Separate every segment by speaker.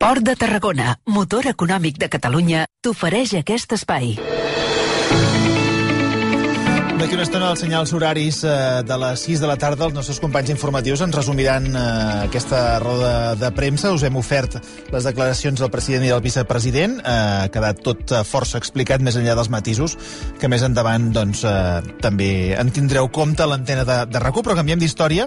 Speaker 1: Port de Tarragona, motor econòmic de Catalunya, t'ofereix aquest espai.
Speaker 2: D'aquí una estona els senyals horaris eh, de les 6 de la tarda els nostres companys informatius ens resumiran eh, aquesta roda de premsa. Us hem ofert les declaracions del president i del vicepresident. Eh, ha quedat tot força explicat més enllà dels matisos que més endavant doncs, també en tindreu compte l'antena de, de RAC1, però canviem d'història.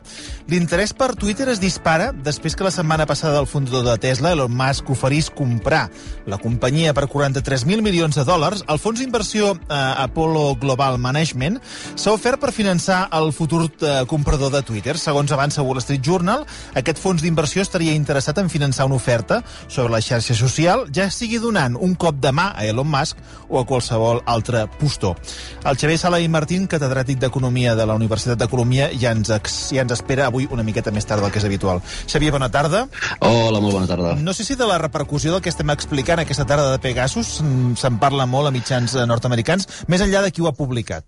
Speaker 2: L'interès per Twitter es dispara després que la setmana passada el fundador de Tesla, Elon Musk, oferís comprar la companyia per 43.000 milions de dòlars. El fons d'inversió Apollo Global Management s'ha ofert per finançar el futur eh, comprador de Twitter. Segons avança Wall Street Journal, aquest fons d'inversió estaria interessat en finançar una oferta sobre la xarxa social, ja sigui donant un cop de mà a Elon Musk o a qualsevol altre postor. El Xavier Sala i Martín, catedràtic d'Economia de la Universitat d'Economia, ja ens, ja ens espera avui una miqueta més tard del que és habitual. Xavier, bona tarda.
Speaker 3: Hola, molt bona tarda.
Speaker 2: No sé si de la repercussió del que estem explicant aquesta tarda de Pegasus se'n parla molt a mitjans eh, nord-americans, més enllà de qui ho ha publicat.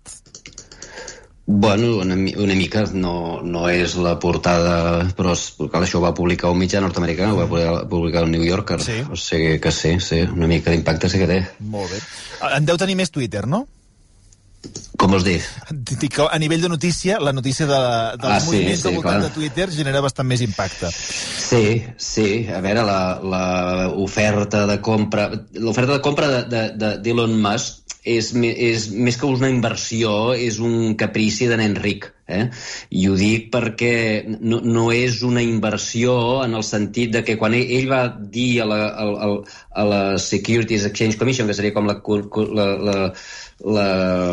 Speaker 3: Bueno, una, una mica no, no és la portada, però és, perquè això ho va publicar un mitjà nord-americà, ho va publicar un New Yorker.
Speaker 2: Sí.
Speaker 3: O sigui que sí, sí, una mica d'impacte sí que té.
Speaker 2: Molt bé. En deu tenir més Twitter, no?
Speaker 3: Com dir?
Speaker 2: Dic que a nivell de notícia, la notícia de, dels
Speaker 3: Ah, sí,
Speaker 2: moviments
Speaker 3: sí,
Speaker 2: al voltant
Speaker 3: clar.
Speaker 2: de Twitter genera bastant més impacte.
Speaker 3: Sí, sí. A veure, l'oferta de compra... L'oferta de compra d'Elon de, de, d'Elon Musk és, és més que una inversió, és un caprici de nen ric. Eh? I ho dic perquè no, no és una inversió en el sentit de que quan ell, ell va dir a la, a, a, a la Securities Exchange Commission, que seria com la, la, la, la,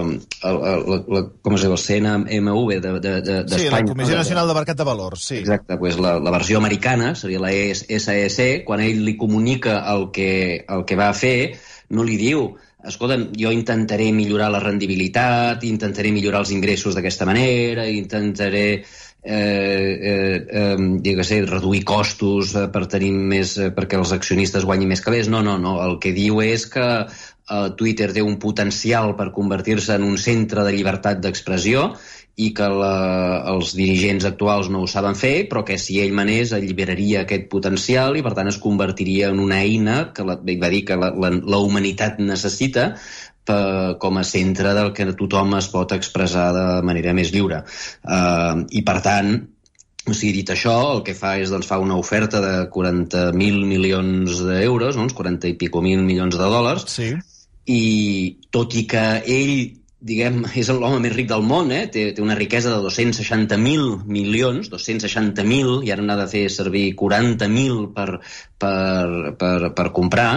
Speaker 3: la, la, la com es diu, el CNMV de- de- de-
Speaker 2: Sí,
Speaker 3: d'Espanya.
Speaker 2: la Comissió? Nacional de Mercat de Valors, sí.
Speaker 3: Exacte, pues la, la versió americana seria la E SEC, quan ell li comunica el que, el que va fer, no li diu escolta'm, jo intentaré millorar la rendibilitat, intentaré millorar els ingressos d'aquesta manera, intentaré eh, eh, eh, sé, reduir costos eh, per tenir més, eh, perquè els accionistes guanyin més calés. No, no, no. El que diu és que eh, Twitter té un potencial per convertir-se en un centre de llibertat d'expressió i que la, els dirigents actuals no ho saben fer, però que si ell manés alliberaria aquest potencial i per tant es convertiria en una eina que la, va dir que la, la, la humanitat necessita per, com a centre del que tothom es pot expressar de manera més lliure. Uh, I per tant, o sigui, dit això, el que fa és doncs, fa una oferta de 40.000 milions d'euros, no? uns 40 i pico mil milions de dòlars,
Speaker 2: Sí.
Speaker 3: i tot i que ell diguem, és l'home més ric del món, eh? té, té una riquesa de 260.000 milions, 260.000, i ara n'ha de fer servir 40.000 per, per, per, per comprar,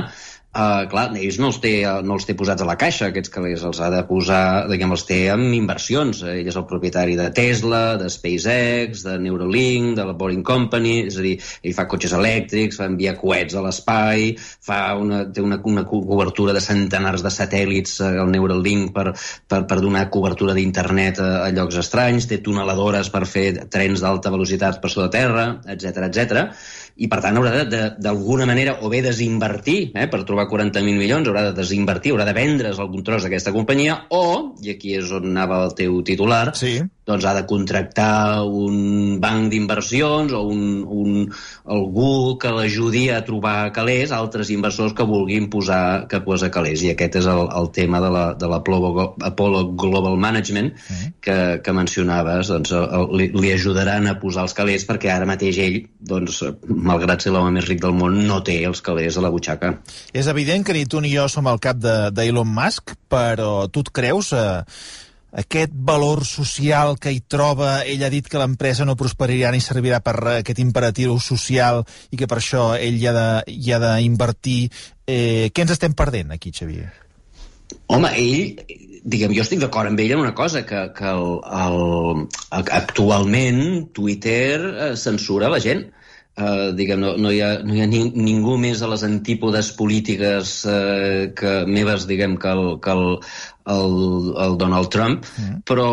Speaker 3: Uh, clar, ells no els, té, no els té posats a la caixa, aquests calés, els ha de posar, diguem, els té amb inversions. Ell és el propietari de Tesla, de SpaceX, de Neuralink, de la Boring Company, és a dir, ell fa cotxes elèctrics, fa enviar coets a l'espai, fa una, té una, una co- cobertura de centenars de satèl·lits eh, al Neuralink per, per, per donar cobertura d'internet a, a llocs estranys, té tuneladores per fer trens d'alta velocitat per sota terra, etc etc i per tant haurà d'alguna manera o bé desinvertir eh, per trobar 40.000 milions, haurà de desinvertir, haurà de vendre's algun tros d'aquesta companyia o, i aquí és on anava el teu titular,
Speaker 2: Sí.
Speaker 3: Doncs ha de contractar un banc d'inversions o un, un, algú que l'ajudi a trobar calés, altres inversors que vulguin posar que posa calés. I aquest és el, el tema de la, de la Apollo, Apollo Global Management que, que mencionaves. Doncs, el, li, li ajudaran a posar els calés perquè ara mateix ell, doncs, malgrat ser l'home més ric del món, no té els calés a la butxaca.
Speaker 2: És evident que ni tu ni jo som al cap de- d'Elon Musk, però tu et creus eh, aquest valor social que hi troba? Ell ha dit que l'empresa no prosperirà ni servirà per res, aquest imperatiu social, i que per això ell hi ha de- hi ha d'invertir. Eh, què ens estem perdent aquí, Xavier?
Speaker 3: Home, ell, diguem, jo estic d'acord amb ell en una cosa, que, que el, el, actualment Twitter eh, censura la gent. Uh, diguem, no, no, hi ha, no hi ha ni, ningú més a les antípodes polítiques uh, que meves, diguem, que el, que el, el, el Donald Trump, mm. però,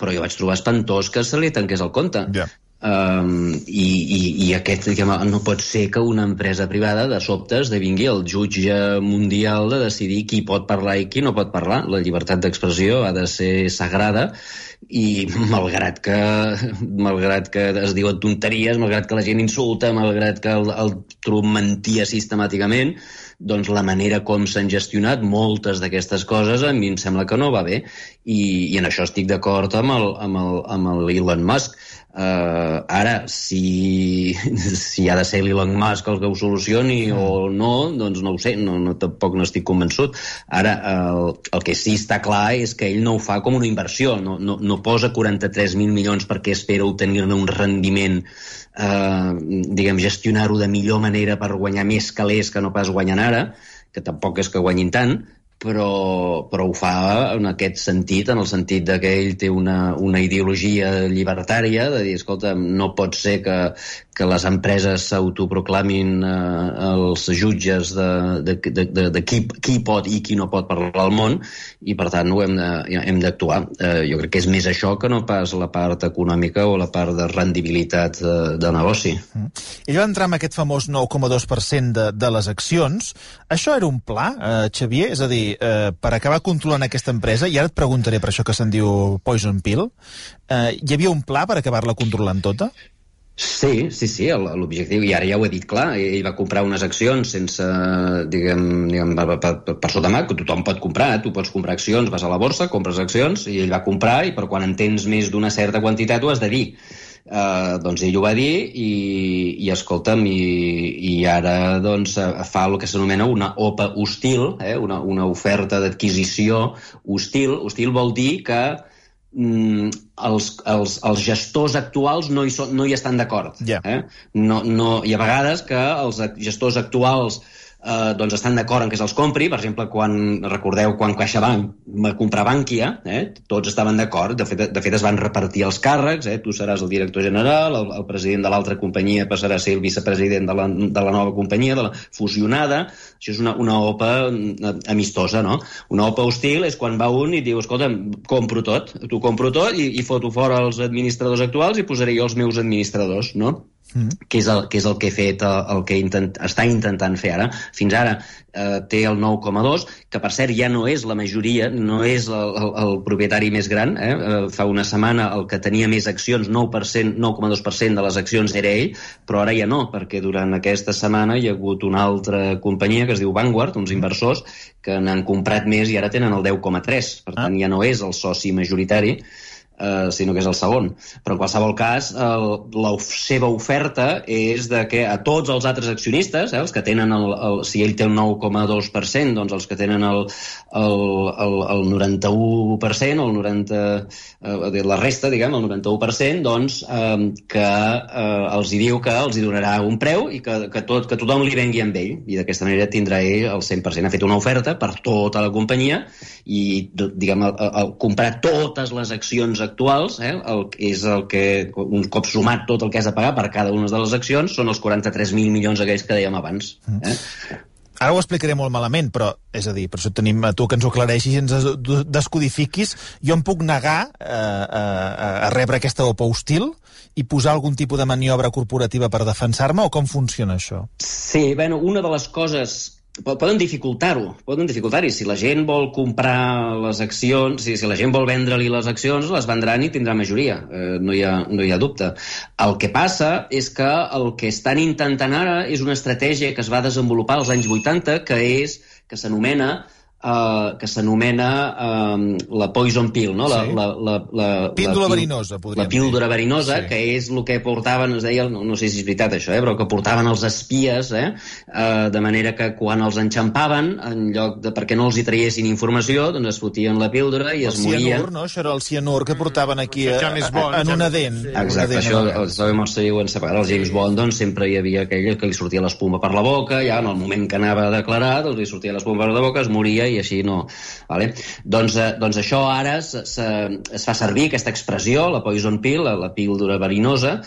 Speaker 3: però jo vaig trobar espantós que se li tanqués el compte.
Speaker 2: Ja.
Speaker 3: Um, i, i, I aquest, diguem, no pot ser que una empresa privada de sobte esdevingui el jutge mundial de decidir qui pot parlar i qui no pot parlar. La llibertat d'expressió ha de ser sagrada i malgrat que, malgrat que es diuen tonteries, malgrat que la gent insulta, malgrat que el, el Trump mentia sistemàticament, doncs la manera com s'han gestionat moltes d'aquestes coses a mi em sembla que no va bé. I, i en això estic d'acord amb, el, amb, el, amb el Elon Musk Uh, ara, si, si ha de ser l'Elon Musk el que ho solucioni mm. o no, doncs no ho sé, no, no, tampoc no estic convençut. Ara, el, el que sí està clar és que ell no ho fa com una inversió, no, no, no posa 43.000 milions perquè espera obtenir-ne un rendiment eh, diguem, gestionar-ho de millor manera per guanyar més calés que no pas guanyen ara, que tampoc és que guanyin tant, però, però ho fa en aquest sentit, en el sentit de que ell té una, una ideologia llibertària, de dir, escolta, no pot ser que, que les empreses s'autoproclamin eh, els jutges de, de, de, de, de qui, qui pot i qui no pot parlar al món i per tant ho hem d'actuar. Eh, jo crec que és més això que no pas la part econòmica o la part de rendibilitat de, de negoci. Mm.
Speaker 2: Ell va entrar amb aquest famós 9,2% de, de les accions. Això era un pla, eh, Xavier? És a dir, eh, per acabar controlant aquesta empresa, i ara et preguntaré per això que se'n diu Poison Pill, eh, hi havia un pla per acabar-la controlant tota?
Speaker 3: Sí, sí, sí, l'objectiu, i ara ja ho he dit clar, ell va comprar unes accions sense, diguem, diguem per, per, per sota mà, que tothom pot comprar, tu pots comprar accions, vas a la borsa, compres accions, i ell va comprar, i per quan en tens més d'una certa quantitat ho has de dir. Uh, doncs ell ho va dir i, i escolta'm, i, i ara doncs, fa el que s'anomena una OPA hostil, eh? una, una oferta d'adquisició hostil. Hostil vol dir que mm, els, els, els gestors actuals no hi, so, no hi estan d'acord.
Speaker 2: Yeah.
Speaker 3: Eh? No, no, I a vegades que els gestors actuals eh, doncs estan d'acord en que se'ls compri. Per exemple, quan recordeu quan CaixaBank va comprar Bankia, eh, tots estaven d'acord. De, fet, de fet, es van repartir els càrrecs. Eh, tu seràs el director general, el, el president de l'altra companyia passarà a ser el vicepresident de la, de la nova companyia, de la fusionada. Això és una, una OPA eh, amistosa, no? Una OPA hostil és quan va un i diu, escolta, compro tot, tu compro tot i, i foto fora els administradors actuals i posaré jo els meus administradors, no? Mm. que, és el, que és el que he fet, el, el que intent, està intentant fer ara. Fins ara eh, té el 9,2, que per cert ja no és la majoria, no és el, el, el propietari més gran. Eh? eh fa una setmana el que tenia més accions, 9,2% de les accions era ell, però ara ja no, perquè durant aquesta setmana hi ha hagut una altra companyia que es diu Vanguard, uns inversors, que n'han comprat més i ara tenen el 10,3. Per tant, ah. ja no és el soci majoritari, eh, sinó que és el segon. Però en qualsevol cas, el, la seva oferta és de que a tots els altres accionistes, eh, els que tenen el, el, si ell té el 9,2%, doncs els que tenen el, el, el, el 91%, el 90, eh, la resta, diguem, el 91%, doncs eh, que eh, els hi diu que els hi donarà un preu i que, que, tot, que tothom li vengui amb ell. I d'aquesta manera tindrà ell el 100%. Ha fet una oferta per tota la companyia i, diguem, el, el, comprar totes les accions actuals, eh, el, és el que, un cop sumat tot el que has de pagar per cada una de les accions, són els 43.000 milions aquells que dèiem abans. Mm. Eh?
Speaker 2: Ara ho explicaré molt malament, però, és a dir, per això tenim a tu que ens ho aclareixis i ens descodifiquis. Jo em puc negar eh, a, a rebre aquesta OPA hostil i posar algun tipus de maniobra corporativa per defensar-me, o com funciona això?
Speaker 3: Sí, bueno, una de les coses poden dificultar-ho, poden dificultar-hi. Si la gent vol comprar les accions, si, si la gent vol vendre-li les accions, les vendran i tindrà majoria, eh, no, hi ha, no hi ha dubte. El que passa és que el que estan intentant ara és una estratègia que es va desenvolupar als anys 80, que és que s'anomena uh, que s'anomena uh, la poison pill, no? La,
Speaker 2: sí.
Speaker 3: la, la, la,
Speaker 2: píldora la, verinosa, podríem
Speaker 3: La píldora dir. verinosa, sí. que és el que portaven, es deia, no, no sé si és veritat això, eh, però que portaven els espies, eh, uh, de manera que quan els enxampaven, en lloc de perquè no els hi traiessin informació, doncs es fotien la píldora i el es morien.
Speaker 2: El cianur, no? Això era el cianur que portaven aquí a, a, bon, en una dent. Sí.
Speaker 3: Exacte,
Speaker 2: una
Speaker 3: això els sabem els en separat. El James Bond, doncs, sempre hi havia aquell que li sortia l'espuma per la boca, ja en el moment que anava a declarar, doncs li sortia l'espuma per la boca, es moria i així no, Vale? Doncs, eh, doncs això ara es, es fa servir, aquesta expressió, la poison pill, la, la píldora verinosa,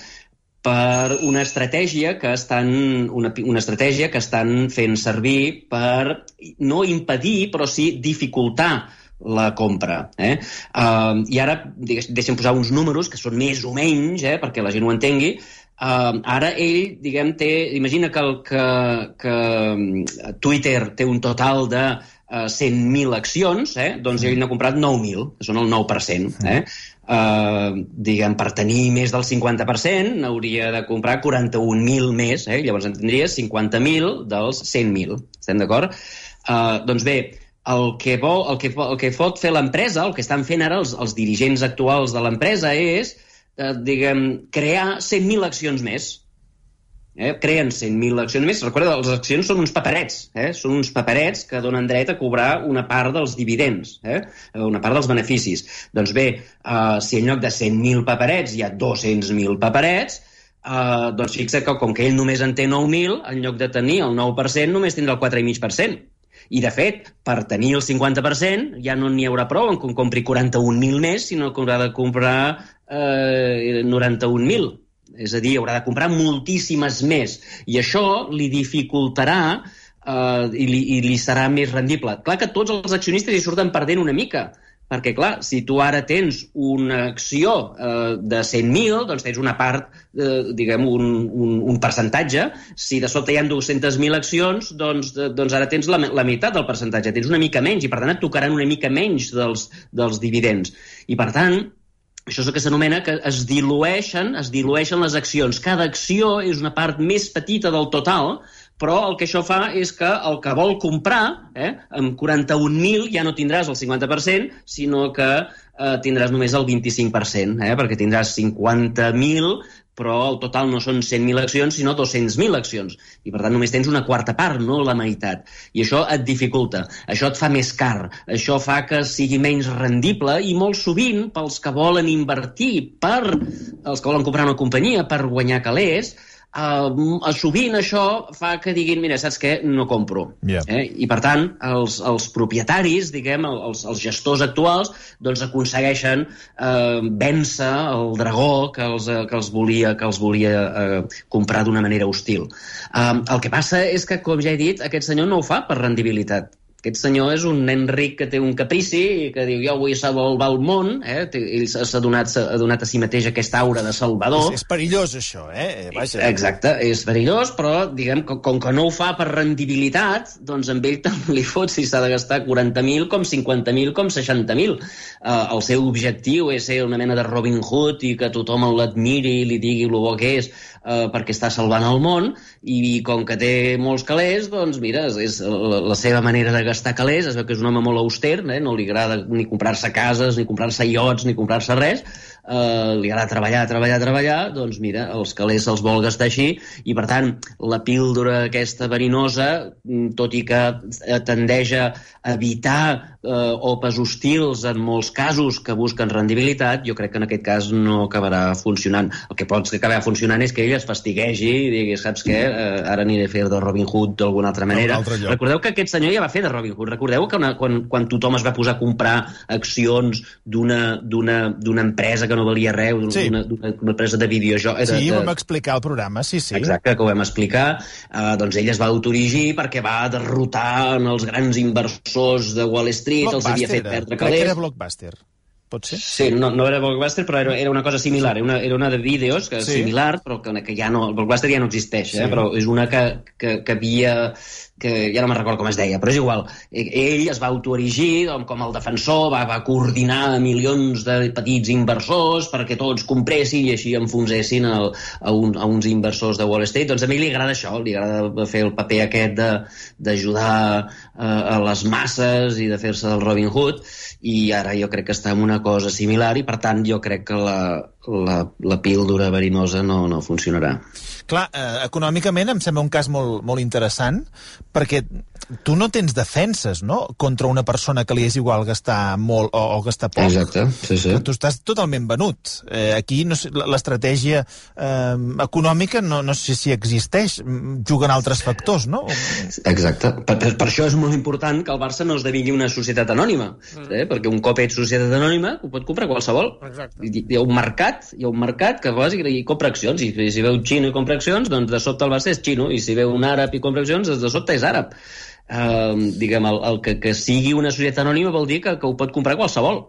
Speaker 3: per una estratègia que estan una, una estratègia que estan fent servir per no impedir, però sí dificultar la compra. Eh? Uh, I ara, deixem posar uns números que són més o menys, eh, perquè la gent ho entengui, Uh, ara ell, diguem, té... Imagina que, el, que, que mm, Twitter té un total de 100.000 accions, eh? doncs ell n'ha comprat 9.000, que són el 9%. Eh? eh, diguem, per tenir més del 50%, n'hauria de comprar 41.000 més, eh? llavors en tindria 50.000 dels 100.000. Estem d'acord? Eh, doncs bé, el que, vol, el, que, el que pot fer l'empresa, el que estan fent ara els, els dirigents actuals de l'empresa és, eh, diguem, crear 100.000 accions més eh, creen 100.000 accions més. Recorda, les accions són uns paperets, eh? són uns paperets que donen dret a cobrar una part dels dividends, eh? una part dels beneficis. Doncs bé, eh, si en lloc de 100.000 paperets hi ha 200.000 paperets, eh, doncs fixa que com que ell només en té 9.000, en lloc de tenir el 9%, només tindrà el 4,5%. I, de fet, per tenir el 50% ja no n'hi haurà prou en que compri 41.000 més, sinó que haurà de comprar eh, 91.000 és a dir, haurà de comprar moltíssimes més. I això li dificultarà eh, i, li, i li serà més rendible. Clar que tots els accionistes hi surten perdent una mica, perquè, clar, si tu ara tens una acció eh, de 100.000, doncs tens una part, eh, diguem, un, un, un percentatge. Si de sobte hi ha 200.000 accions, doncs, de, doncs ara tens la, la meitat del percentatge, tens una mica menys, i per tant et tocaran una mica menys dels, dels dividends. I per tant, això és el que s'anomena que es dilueixen, es dilueixen les accions. Cada acció és una part més petita del total, però el que això fa és que el que vol comprar, eh, amb 41.000 ja no tindràs el 50%, sinó que eh, tindràs només el 25%, eh, perquè tindràs 50.000 però el total no són 100.000 accions, sinó 200.000 accions. I, per tant, només tens una quarta part, no la meitat. I això et dificulta, això et fa més car, això fa que sigui menys rendible i molt sovint, pels que volen invertir, per els que volen comprar una companyia per guanyar calés, Uh, sovint això fa que diguin, mira, saps què? No compro.
Speaker 2: Yeah.
Speaker 3: Eh? I, per tant, els, els propietaris, diguem, els, els gestors actuals, doncs aconsegueixen uh, vèncer el dragó que els, que els volia, que els volia uh, comprar d'una manera hostil. Uh, el que passa és que, com ja he dit, aquest senyor no ho fa per rendibilitat. Aquest senyor és un nen ric que té un caprici i que diu jo vull salvar el món, eh? ell s'ha donat, ha donat a si mateix aquesta aura de salvador.
Speaker 2: És, és perillós, això, eh? eh vaja.
Speaker 3: Exacte, és perillós, però diguem que com que no ho fa per rendibilitat, doncs amb ell tant li fot si s'ha de gastar 40.000 com 50.000 com 60.000. Uh, el seu objectiu és ser una mena de Robin Hood i que tothom l'admiri i li digui el bo que és uh, perquè està salvant el món i com que té molts calés, doncs mira, és, és la, la seva manera de gastar calés, es veu que és un home molt auster, eh? no li agrada ni comprar-se cases, ni comprar-se iots, ni comprar-se res, eh, li agrada treballar, treballar, treballar, doncs mira, els calés se'ls vol gastar així, i per tant, la píldora aquesta verinosa, mm, tot i que eh, tendeix a evitar eh, opes hostils en molts casos que busquen rendibilitat, jo crec que en aquest cas no acabarà funcionant. El que pot acabar funcionant és que ell es fastiguegi i digui, saps què, eh, ara aniré a fer de Robin Hood d'alguna altra manera. Recordeu que aquest senyor ja va fer de Robin Hood. Recordeu que una, quan, quan tothom es va posar a comprar accions d'una empresa que no valia res, d'una sí. una empresa de videojocs...
Speaker 2: Sí,
Speaker 3: de,
Speaker 2: ho vam explicar al programa, sí, sí.
Speaker 3: Exacte, que ho vam explicar. Uh, doncs ell es va autorigir perquè va derrotar en els grans inversors de Wall Street, els havia fet perdre calés.
Speaker 2: Crec que era Blockbuster. Pot ser?
Speaker 3: Sí, no, no era Blockbuster, però era, era una cosa similar. Era una, era una de vídeos que, sí. similar, però que, que ja no... El Blockbuster ja no existeix, eh? sí. però és una que, que, que havia que ja no me'n recordo com es deia, però és igual. E, ell es va autoerigir com, com el defensor, va, va coordinar milions de petits inversors perquè tots compressin i així enfonsessin el, a, un, a uns inversors de Wall Street. Doncs a mi li agrada això, li agrada fer el paper aquest d'ajudar a, a les masses i de fer-se del Robin Hood, i ara jo crec que està en una cosa similar i per tant jo crec que la, la, la píldora verinosa no, no funcionarà.
Speaker 2: Clar, eh, econòmicament em sembla un cas molt, molt interessant, perquè tu no tens defenses, no?, contra una persona que li és igual gastar molt o, o gastar poc.
Speaker 3: Exacte, sí, sí.
Speaker 2: Tu estàs totalment venut. Eh, aquí no sé, l'estratègia eh, econòmica no, no sé si existeix, juguen altres factors, no?
Speaker 3: Exacte. Per, per, per això és molt important que el Barça no esdevingui una societat anònima, mm. eh? perquè un cop ets societat anònima ho pot comprar qualsevol. Exacte. Hi, hi ha un mercat, hi ha un mercat que vas i, i compra accions, i si veu xino i compra accions, doncs de sobte el Barça és xino, i si veu un àrab i compra accions, de sobte és àrab. Uh, diguem, el, el que, que sigui una societat anònima vol dir que, que ho pot comprar qualsevol.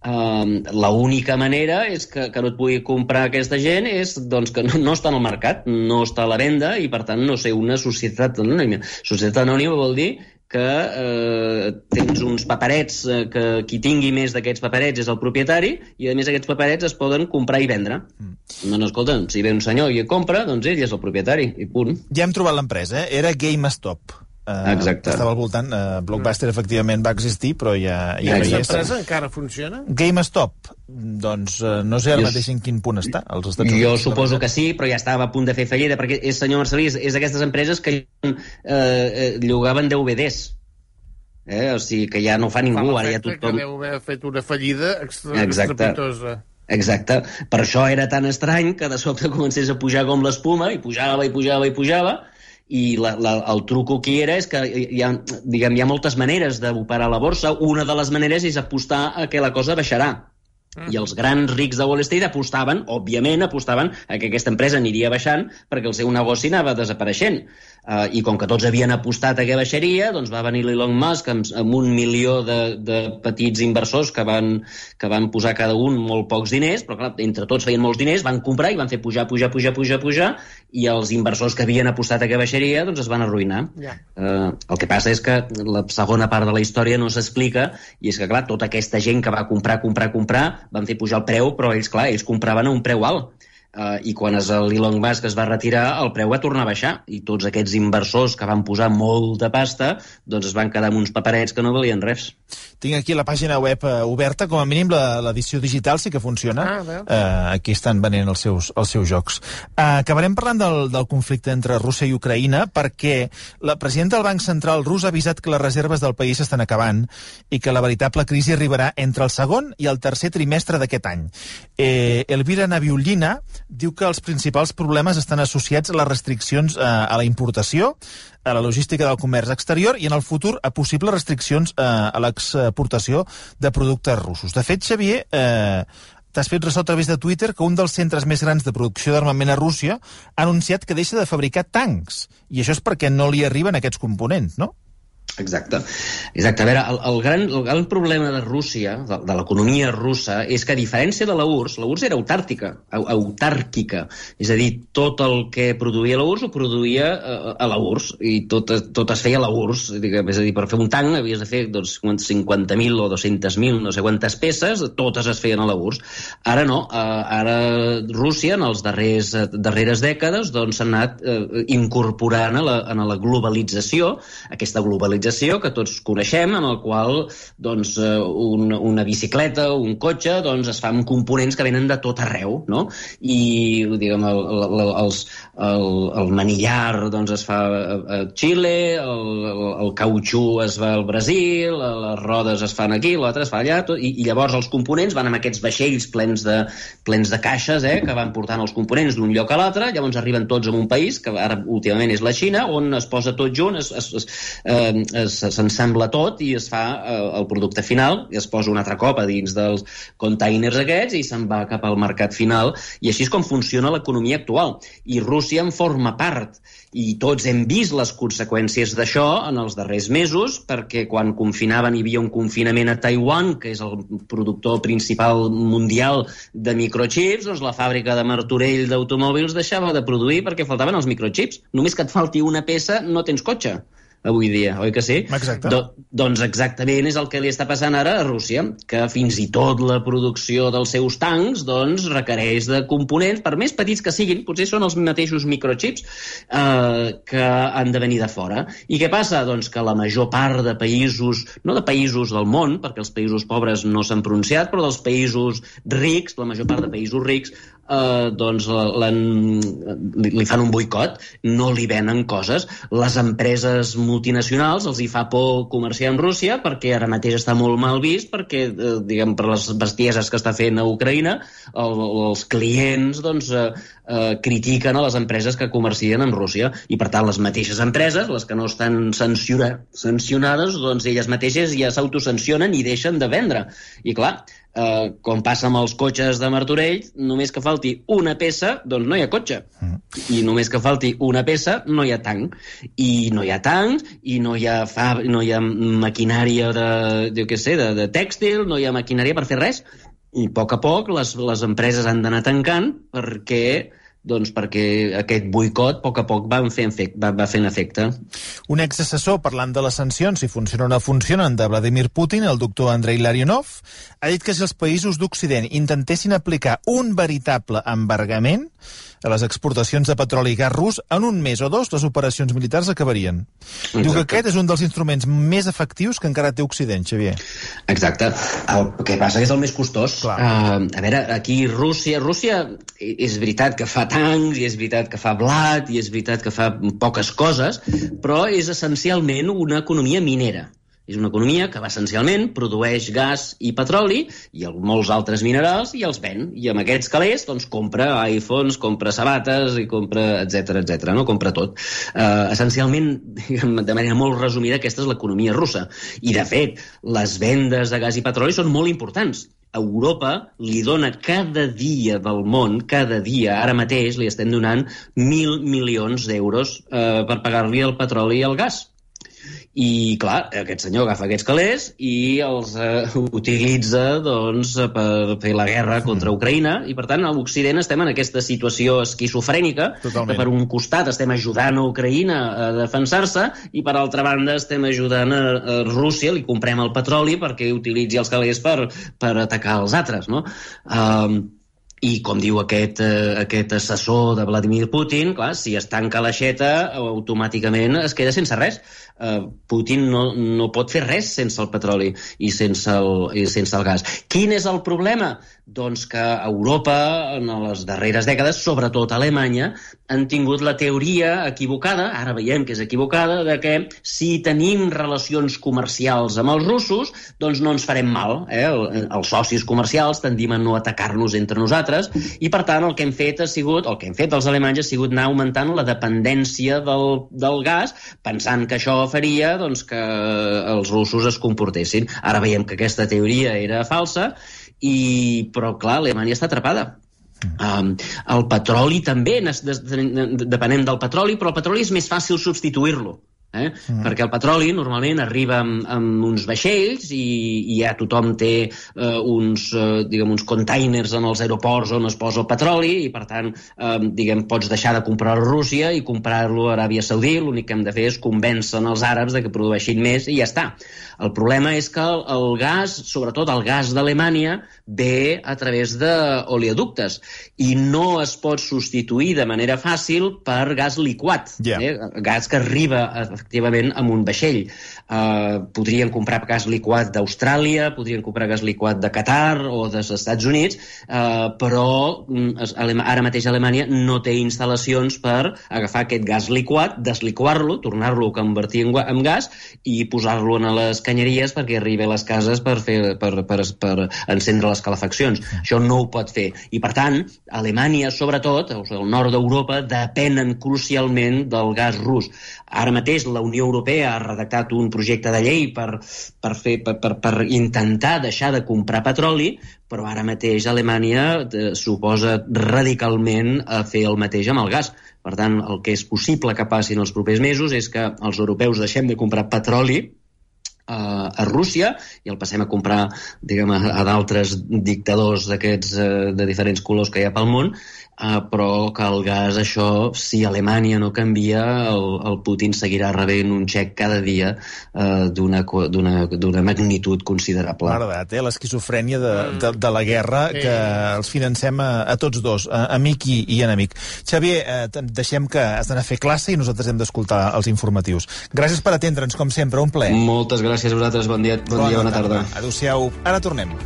Speaker 3: Uh, L'única manera és que, que no et pugui comprar aquesta gent és doncs, que no, no està en el mercat, no està a la venda i per tant no ser una societat anònima. Societat anònima vol dir que eh, tens uns paperets, eh, que qui tingui més d'aquests paperets és el propietari, i a més aquests paperets es poden comprar i vendre. Mm. No, no, escolta, si ve un senyor i compra, doncs ell és el propietari, i punt.
Speaker 2: Ja hem trobat l'empresa, eh? era GameStop.
Speaker 3: Uh, Exacte.
Speaker 2: Estava al voltant. Uh, Blockbuster mm. efectivament va existir, però ja, ja
Speaker 4: no hi és. empresa encara funciona?
Speaker 2: GameStop. Doncs uh, no sé ara mateix en quin punt està. Als Estats
Speaker 3: jo Units, suposo que sí, però ja estava a punt de fer fallida, perquè és, senyor Marcelí, és, és d'aquestes empreses que uh, llogaven DVDs. Eh? O sigui, que ja no fa ningú,
Speaker 4: fa
Speaker 3: ara ja tothom...
Speaker 4: que deu haver fet una fallida extra, estrepitosa.
Speaker 3: Exacte. Per això era tan estrany que de sobte comencés a pujar com l'espuma, i pujava, i pujava, i pujava, i la, la, el truco aquí era és que hi ha, diguem, hi ha moltes maneres d'operar la borsa. Una de les maneres és apostar a que la cosa baixarà. I els grans rics de Wall Street apostaven, òbviament, apostaven a que aquesta empresa aniria baixant perquè el seu negoci anava desapareixent. Uh, I com que tots havien apostat a que baixaria, doncs va venir l'Elon Musk amb, amb un milió de, de petits inversors que van, que van posar cada un molt pocs diners, però clar, entre tots feien molts diners, van comprar i van fer pujar, pujar, pujar, pujar, pujar, i els inversors que havien apostat a que baixaria doncs es van arruïnar. Yeah. Uh, el que passa és que la segona part de la història no s'explica, i és que, clar, tota aquesta gent que va comprar, comprar, comprar, van fer pujar el preu, però ells, clar, ells compraven a un preu alt. Uh, I quan l'Elon Musk es va retirar, el preu va tornar a baixar. I tots aquests inversors que van posar molta pasta, doncs es van quedar amb uns paperets que no valien res.
Speaker 2: Tinc aquí la pàgina web uh, oberta, com a mínim l'edició digital sí que funciona. Ah, uh, aquí estan venent els seus, els seus jocs. Uh, acabarem parlant del, del conflicte entre Rússia i Ucraïna perquè la presidenta del Banc Central rus ha avisat que les reserves del país estan acabant i que la veritable crisi arribarà entre el segon i el tercer trimestre d'aquest any. Eh, Elvira Naviullina diu que els principals problemes estan associats a les restriccions eh, a la importació, a la logística del comerç exterior i en el futur a possibles restriccions eh, a l'exportació de productes russos. De fet, Xavier, eh, t'has fet ressò a través de Twitter que un dels centres més grans de producció d'armament a Rússia ha anunciat que deixa de fabricar tancs. I això és perquè no li arriben aquests components, no?
Speaker 3: Exacte. Exacte. A veure, el, el, gran, el gran problema de Rússia, de, de l'economia russa, és que a diferència de la URSS, la URSS era autàrtica, autàrquica. És a dir, tot el que produïa la URSS ho produïa a, eh, a la URSS i tot, tot es feia a la URSS. És a dir, per fer un tanc havies de fer doncs, 50.000 o 200.000, no sé quantes peces, totes es feien a la URSS. Ara no. Eh, ara Rússia, en els darrers, darreres dècades, doncs anat eh, incorporant a la, a la globalització, aquesta globalització globalització que tots coneixem, en el qual doncs, eh, un, una bicicleta o un cotxe doncs, es fa amb components que venen de tot arreu, no? I diguem, el, el, els, el, el manillar doncs, es fa a Xile, el, el, el cautxú es va al Brasil, les rodes es fan aquí, l'altre es fa allà, tot, i, i llavors els components van amb aquests vaixells plens de, plens de caixes eh, que van portant els components d'un lloc a l'altre, llavors arriben tots a un país, que ara últimament és la Xina, on es posa tot junt, es, es, es, eh, s'ensembla tot i es fa eh, el producte final i es posa un altre cop a dins dels containers aquests i se'n va cap al mercat final. I així és com funciona l'economia actual. I Rússia en forma part. I tots hem vist les conseqüències d'això en els darrers mesos perquè quan confinaven hi havia un confinament a Taiwan que és el productor principal mundial de microchips doncs la fàbrica de Martorell d'automòbils deixava de produir perquè faltaven els microchips. Només que et falti una peça no tens cotxe avui dia, oi que sí?
Speaker 2: Exacte. Do,
Speaker 3: doncs exactament és el que li està passant ara a Rússia, que fins i tot la producció dels seus tancs doncs, requereix de components, per més petits que siguin, potser són els mateixos microchips, eh, que han de venir de fora. I què passa? Doncs que la major part de països, no de països del món, perquè els països pobres no s'han pronunciat, però dels països rics, la major part de països rics, eh, doncs li, li fan un boicot, no li venen coses. Les empreses multinacionals els hi fa por comerciar amb Rússia perquè ara mateix està molt mal vist perquè, eh, diguem, per les bestieses que està fent a Ucraïna, el, els clients doncs, eh, eh, critiquen a les empreses que comercien amb Rússia i per tant les mateixes empreses, les que no estan sanciona, sancionades, doncs elles mateixes ja s'autosancionen i deixen de vendre. I clar, eh, com passa amb els cotxes de Martorell, només que falti una peça, doncs no hi ha cotxe. Mm. I només que falti una peça, no hi ha tanc. I no hi ha tancs, i no hi ha, fa, no hi ha maquinària de, jo què sé, de, de tèxtil, no hi ha maquinària per fer res. I a poc a poc les, les empreses han d'anar tancant perquè doncs perquè aquest boicot a poc a poc va, fer efecte, va, va fent efecte.
Speaker 2: Un exassessor parlant de les sancions, si funcionen o no funcionen, de Vladimir Putin, el doctor Andrei Larionov, ha dit que si els països d'Occident intentessin aplicar un veritable embargament a les exportacions de petroli i gas rus, en un mes o dos les operacions militars acabarien. Exacte. Diu que aquest és un dels instruments més efectius que encara té Occident, Xavier.
Speaker 3: Exacte. El que passa és el més costós. Uh, a veure, aquí Rússia... Rússia és veritat que fa tancs, i és veritat que fa blat, i és veritat que fa poques coses, però és essencialment una economia minera. És una economia que essencialment produeix gas i petroli i molts altres minerals i els ven. I amb aquests calés doncs, compra iPhones, compra sabates i compra etc etc. no? compra tot. Uh, essencialment, de manera molt resumida, aquesta és l'economia russa. I, de fet, les vendes de gas i petroli són molt importants. Europa li dona cada dia del món, cada dia, ara mateix li estem donant mil milions d'euros eh, per pagar-li el petroli i el gas. I, clar, aquest senyor agafa aquests calés i els eh, utilitza doncs, per fer la guerra contra Ucraïna i, per tant, a l'Occident estem en aquesta situació esquizofrènica Totalment. que, per un costat, estem ajudant a Ucraïna a defensar-se i, per altra banda, estem ajudant a, a Rússia, li comprem el petroli perquè utilitzi els calés per, per atacar els altres, no? Um, i, com diu aquest, eh, aquest assessor de Vladimir Putin, clar, si es tanca l'aixeta, automàticament es queda sense res eh, Putin no, no pot fer res sense el petroli i sense el, i sense el gas. Quin és el problema? Doncs que Europa, en les darreres dècades, sobretot Alemanya, han tingut la teoria equivocada, ara veiem que és equivocada, de que si tenim relacions comercials amb els russos, doncs no ens farem mal. Eh? Els socis comercials tendim a no atacar-nos entre nosaltres i, per tant, el que hem fet ha sigut, el que hem fet els alemanys ha sigut anar augmentant la dependència del, del gas, pensant que això faria doncs, que els russos es comportessin. Ara veiem que aquesta teoria era falsa, i, però clar, Alemanya està atrapada. Um, el petroli també, depenem del petroli, però el petroli és més fàcil substituir-lo. Eh? Mm. Perquè el petroli normalment arriba amb, amb uns vaixells i, i ja tothom té eh, uns, eh, diguem, uns containers en els aeroports on es posa el petroli i per tant eh, diguem, pots deixar de comprar a Rússia i comprar-lo a Aràbia Saudí l'únic que hem de fer és convèncer els àrabs de que produeixin més i ja està. El problema és que el, el gas, sobretot el gas d'Alemanya, ve a través d'oleoductes i no es pot substituir de manera fàcil per gas liquat, yeah. eh? gas que arriba efectivament amb un vaixell. Uh, podrien comprar gas liquat d'Austràlia, podrien comprar gas liquat de Qatar o dels Estats Units, uh, però mm, ara mateix Alemanya no té instal·lacions per agafar aquest gas liquat, desliquar-lo, tornar-lo a convertir en, en gas i posar-lo en les canyeries perquè arribi a les cases per, fer, per, per, per encendre les calefaccions. Això no ho pot fer. I, per tant, Alemanya, sobretot, o sigui, el nord d'Europa, depenen crucialment del gas rus. Ara mateix la Unió Europea ha redactat un projecte de llei per, per, fer, per, per, per intentar deixar de comprar petroli, però ara mateix Alemanya eh, suposa radicalment a fer el mateix amb el gas. Per tant, el que és possible que passi en els propers mesos és que els europeus deixem de comprar petroli a, a Rússia i el passem a comprar diguem, a, a d'altres dictadors d'aquests eh, de diferents colors que hi ha pel món Uh, però que el gas, això, si Alemanya no canvia, el, el Putin seguirà rebent un xec cada dia uh, d'una magnitud considerable.
Speaker 2: M'ha eh? l'esquizofrènia de, de, de la guerra, que els financem a, a tots dos, a, amic i, i enemic. Xavier, eh, deixem que has d'anar a fer classe i nosaltres hem d'escoltar els informatius. Gràcies per atendre'ns, com sempre, un ple.
Speaker 3: Moltes gràcies a vosaltres, bon dia, bon bona, dia, bona tarda.
Speaker 2: tarda. Adéu-siau. Ara tornem.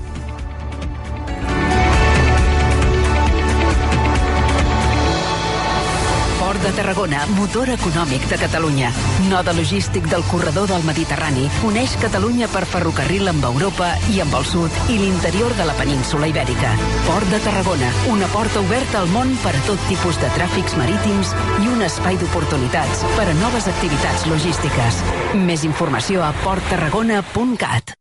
Speaker 1: De Tarragona, motor econòmic de Catalunya. Node logístic del corredor del Mediterrani. Uneix Catalunya per ferrocarril amb Europa i amb el sud i l'interior de la península Ibèrica. Port de Tarragona, una porta oberta al món per a tot tipus de tràfics marítims i un espai d'oportunitats per a noves activitats logístiques. Més informació a porttarragona.cat.